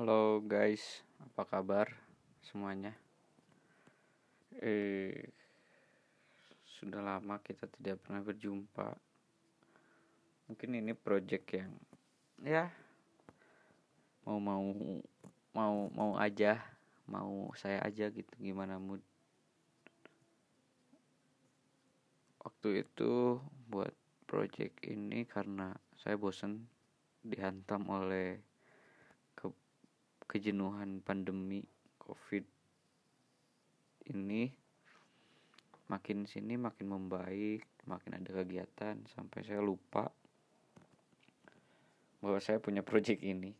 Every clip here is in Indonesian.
Halo guys, apa kabar semuanya? Eh, sudah lama kita tidak pernah berjumpa. Mungkin ini project yang ya mau mau mau mau aja, mau saya aja gitu gimana mood. Waktu itu buat project ini karena saya bosen dihantam oleh kejenuhan pandemi covid ini makin sini makin membaik makin ada kegiatan sampai saya lupa bahwa saya punya project ini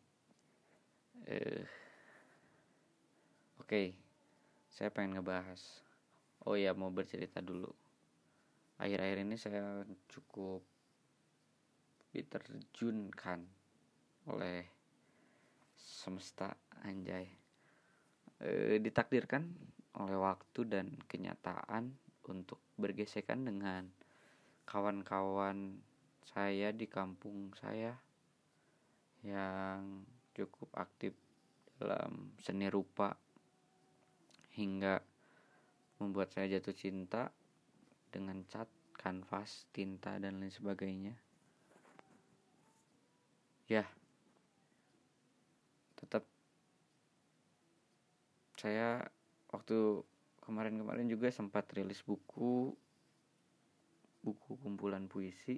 eh oke okay. saya pengen ngebahas oh ya mau bercerita dulu akhir-akhir ini saya cukup diterjunkan oleh semesta anjay. E, ditakdirkan oleh waktu dan kenyataan untuk bergesekan dengan kawan-kawan saya di kampung saya yang cukup aktif dalam seni rupa hingga membuat saya jatuh cinta dengan cat, kanvas, tinta dan lain sebagainya. Ya saya waktu kemarin-kemarin juga sempat rilis buku buku kumpulan puisi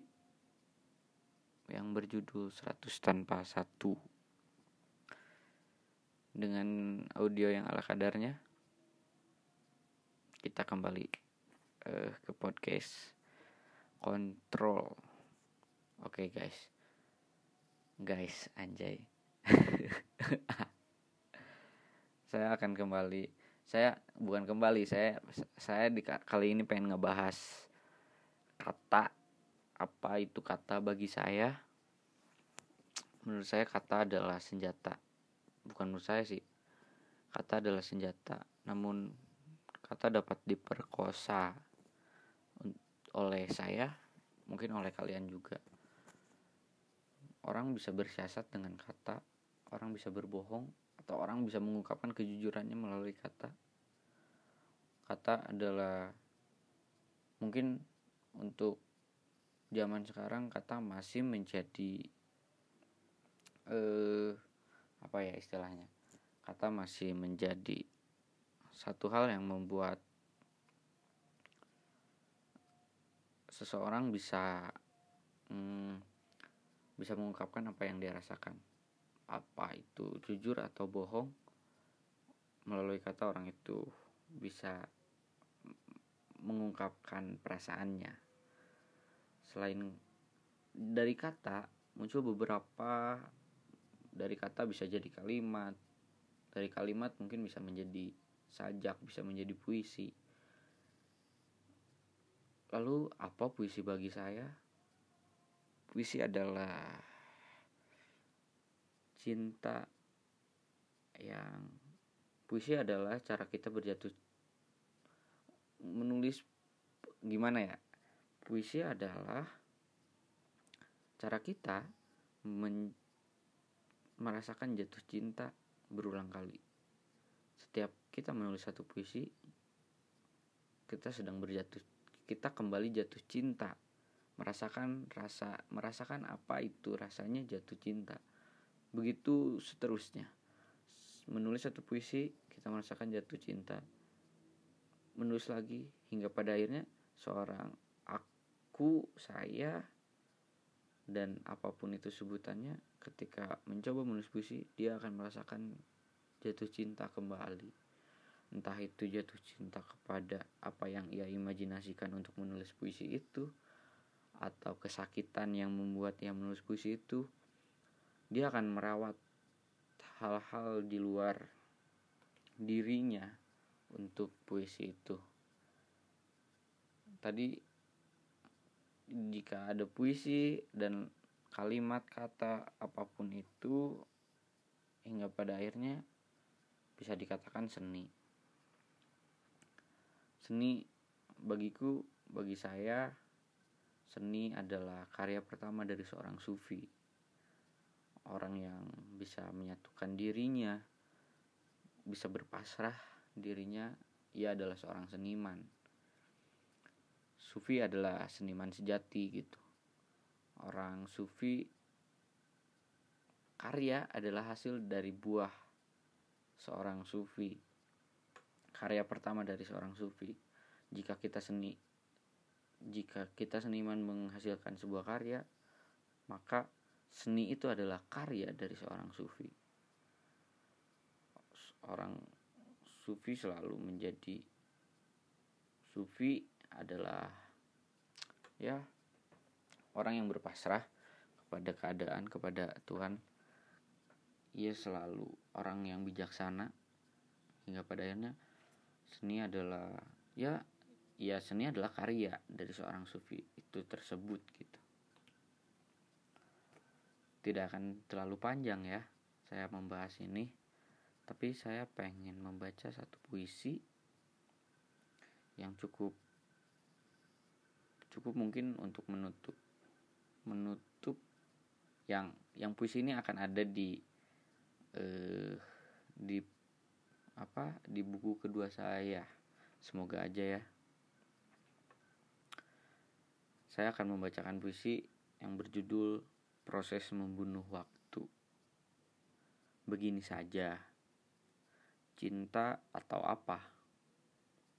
yang berjudul 100 tanpa satu. Dengan audio yang ala kadarnya kita kembali uh, ke podcast kontrol. Oke okay, guys. Guys anjay akan kembali. Saya bukan kembali saya saya di kali ini pengen ngebahas kata apa itu kata bagi saya. Menurut saya kata adalah senjata. Bukan menurut saya sih. Kata adalah senjata. Namun kata dapat diperkosa oleh saya mungkin oleh kalian juga. Orang bisa bersiasat dengan kata, orang bisa berbohong, atau orang bisa mengungkapkan kejujurannya melalui kata. Kata adalah mungkin untuk zaman sekarang kata masih menjadi eh apa ya istilahnya? Kata masih menjadi satu hal yang membuat seseorang bisa hmm, bisa mengungkapkan apa yang dia rasakan apa itu jujur atau bohong melalui kata orang itu bisa mengungkapkan perasaannya. Selain dari kata muncul beberapa dari kata bisa jadi kalimat. Dari kalimat mungkin bisa menjadi sajak bisa menjadi puisi. Lalu apa puisi bagi saya? Puisi adalah cinta yang puisi adalah cara kita berjatuh. Menulis gimana ya? Puisi adalah cara kita men, merasakan jatuh cinta berulang kali. Setiap kita menulis satu puisi kita sedang berjatuh kita kembali jatuh cinta. Merasakan rasa merasakan apa itu rasanya jatuh cinta begitu seterusnya. Menulis satu puisi kita merasakan jatuh cinta. Menulis lagi hingga pada akhirnya seorang aku saya dan apa pun itu sebutannya ketika mencoba menulis puisi dia akan merasakan jatuh cinta kembali. Entah itu jatuh cinta kepada apa yang ia imajinasikan untuk menulis puisi itu atau kesakitan yang membuat dia menulis puisi itu dia akan merawat hal-hal di luar dirinya untuk puisi itu tadi jika ada puisi dan kalimat kata apa pun itu hingga pada akhirnya bisa dikatakan seni seni bagiku bagi saya Seni adalah karya pertama dari seorang sufi. Orang yang bisa menyatukan dirinya bisa berpasrah dirinya ia adalah seorang seniman. Sufi adalah seniman sejati gitu. Orang sufi karya adalah hasil dari buah seorang sufi. Karya pertama dari seorang sufi. Jika kita seni jika kita seniman menghasilkan sebuah karya maka seni itu adalah karya dari seorang sufi. Orang sufi selalu menjadi sufi adalah ya orang yang berpasrah kepada keadaan kepada Tuhan. Ia selalu orang yang bijaksana hingga pada akhirnya seni adalah ya ya seni adalah karya dari seorang sufi itu tersebut gitu tidak akan terlalu panjang ya saya membahas ini. Tapi saya pengen membaca satu puisi yang cukup cukup mungkin untuk menutup menutup yang yang puisi ini akan ada di eh, di apa di buku kedua saya. Semoga aja ya. Saya akan membacakan puisi yang berjudul proses membunuh waktu. Begini saja. Cinta atau apa,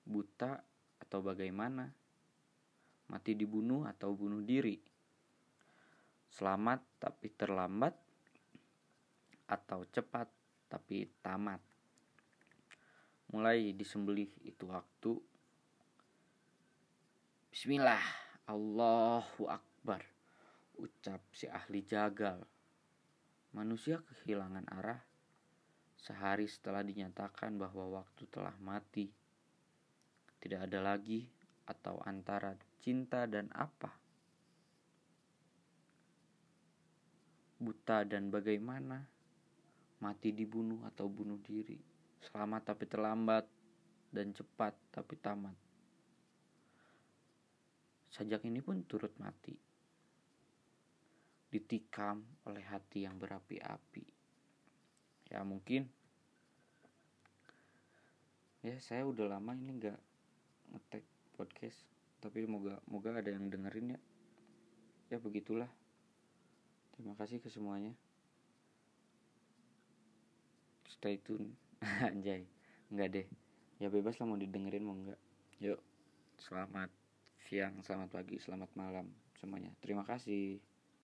buta atau bagaimana, mati dibunuh atau bunuh diri, selamat tapi terlambat, atau cepat tapi tamat. Mulai disembelih itu waktu. Bismillah, Allahu Akbar. Ucap si ahli jagal. Manusia kehilangan arah sehari setelah dinyatakan bahwa waktu telah mati. Tidak ada lagi atau antara cinta dan apa. Buta dan bagaimana, mati dibunuh atau bunuh diri, selamat tapi terlambat, dan cepat tapi tamat. Sajak ini pun turut mati, ditikam oleh hati yang berapi-api. Ya mungkin. Ya saya udah lama ini nggak ngetek podcast tapi moga moga ada yang dengerin ya. Ya begitulah. Terima kasih ke semuanya. Stay tune. Anjay nggak deh. Ya bebas lah mau didengerin mau enggak yuk selamat siang selamat pagi selamat malam semuanya. Terima kasih